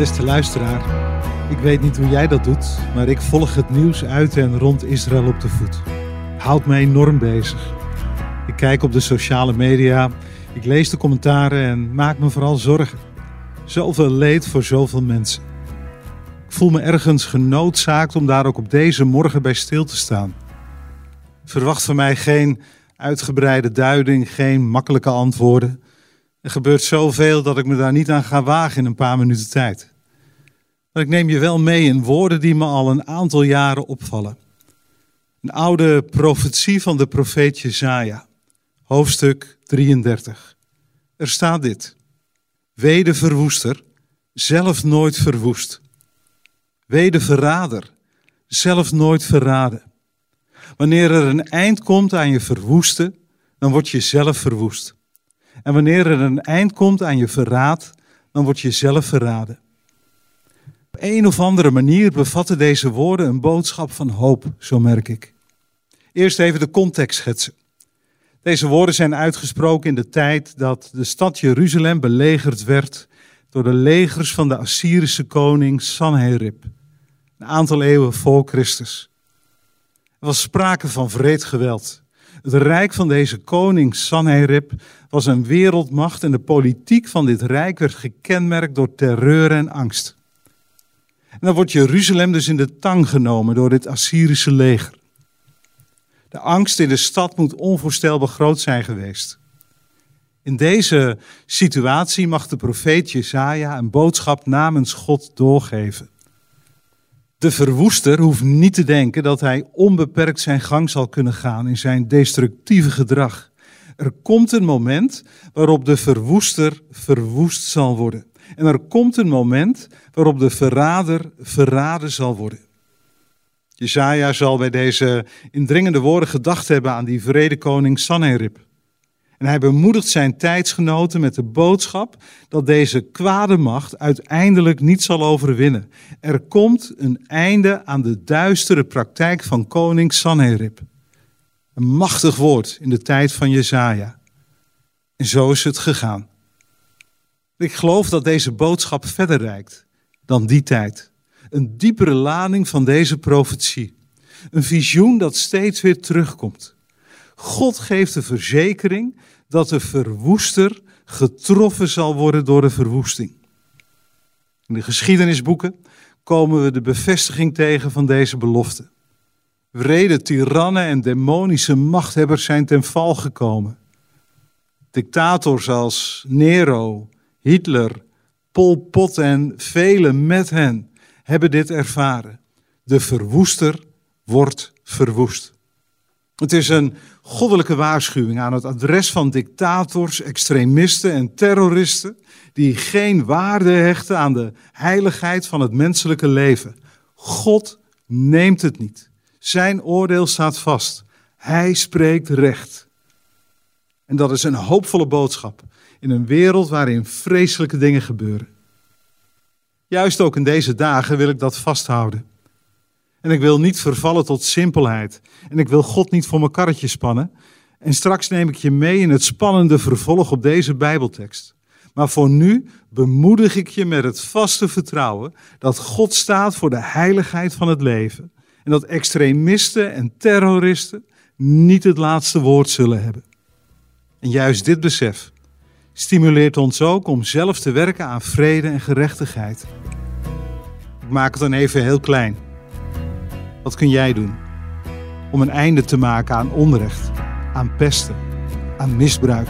Beste luisteraar, ik weet niet hoe jij dat doet, maar ik volg het nieuws uit en rond Israël op de voet. Houdt mij enorm bezig. Ik kijk op de sociale media, ik lees de commentaren en maak me vooral zorgen. Zoveel leed voor zoveel mensen. Ik voel me ergens genoodzaakt om daar ook op deze morgen bij stil te staan. Verwacht van mij geen uitgebreide duiding, geen makkelijke antwoorden. Er gebeurt zoveel dat ik me daar niet aan ga wagen in een paar minuten tijd. Maar ik neem je wel mee in woorden die me al een aantal jaren opvallen. Een oude profetie van de profeet Jezaja, hoofdstuk 33. Er staat dit. Wee de verwoester, zelf nooit verwoest. Wee de verrader, zelf nooit verraden. Wanneer er een eind komt aan je verwoesten, dan word je zelf verwoest. En wanneer er een eind komt aan je verraad, dan word je zelf verraden. Op een of andere manier bevatten deze woorden een boodschap van hoop, zo merk ik. Eerst even de context schetsen. Deze woorden zijn uitgesproken in de tijd dat de stad Jeruzalem belegerd werd door de legers van de Assyrische koning Sanherib, een aantal eeuwen voor Christus. Er was sprake van vreed geweld. Het rijk van deze koning Sanherib was een wereldmacht en de politiek van dit rijk werd gekenmerkt door terreur en angst. En dan wordt Jeruzalem dus in de tang genomen door dit Assyrische leger. De angst in de stad moet onvoorstelbaar groot zijn geweest. In deze situatie mag de profeet Jesaja een boodschap namens God doorgeven. De verwoester hoeft niet te denken dat hij onbeperkt zijn gang zal kunnen gaan in zijn destructieve gedrag. Er komt een moment waarop de verwoester verwoest zal worden. En er komt een moment waarop de verrader verraden zal worden. Jezaja zal bij deze indringende woorden gedacht hebben aan die vrede koning Sanherib. En hij bemoedigt zijn tijdsgenoten met de boodschap dat deze kwade macht uiteindelijk niet zal overwinnen. Er komt een einde aan de duistere praktijk van koning Sanherib. Een machtig woord in de tijd van Jezaja. En zo is het gegaan. Ik geloof dat deze boodschap verder reikt dan die tijd. Een diepere lading van deze profetie. Een visioen dat steeds weer terugkomt. God geeft de verzekering dat de verwoester getroffen zal worden door de verwoesting. In de geschiedenisboeken komen we de bevestiging tegen van deze belofte. Wrede tirannen en demonische machthebbers zijn ten val gekomen. Dictators als Nero, Hitler, Pol Pot en velen met hen hebben dit ervaren. De verwoester wordt verwoest. Het is een goddelijke waarschuwing aan het adres van dictators, extremisten en terroristen die geen waarde hechten aan de heiligheid van het menselijke leven. God neemt het niet. Zijn oordeel staat vast. Hij spreekt recht. En dat is een hoopvolle boodschap in een wereld waarin vreselijke dingen gebeuren. Juist ook in deze dagen wil ik dat vasthouden. En ik wil niet vervallen tot simpelheid. En ik wil God niet voor mijn karretje spannen. En straks neem ik je mee in het spannende vervolg op deze Bijbeltekst. Maar voor nu bemoedig ik je met het vaste vertrouwen dat God staat voor de heiligheid van het leven. En dat extremisten en terroristen niet het laatste woord zullen hebben. En juist dit besef stimuleert ons ook om zelf te werken aan vrede en gerechtigheid. Ik maak het dan even heel klein. Wat kun jij doen om een einde te maken aan onrecht, aan pesten, aan misbruik?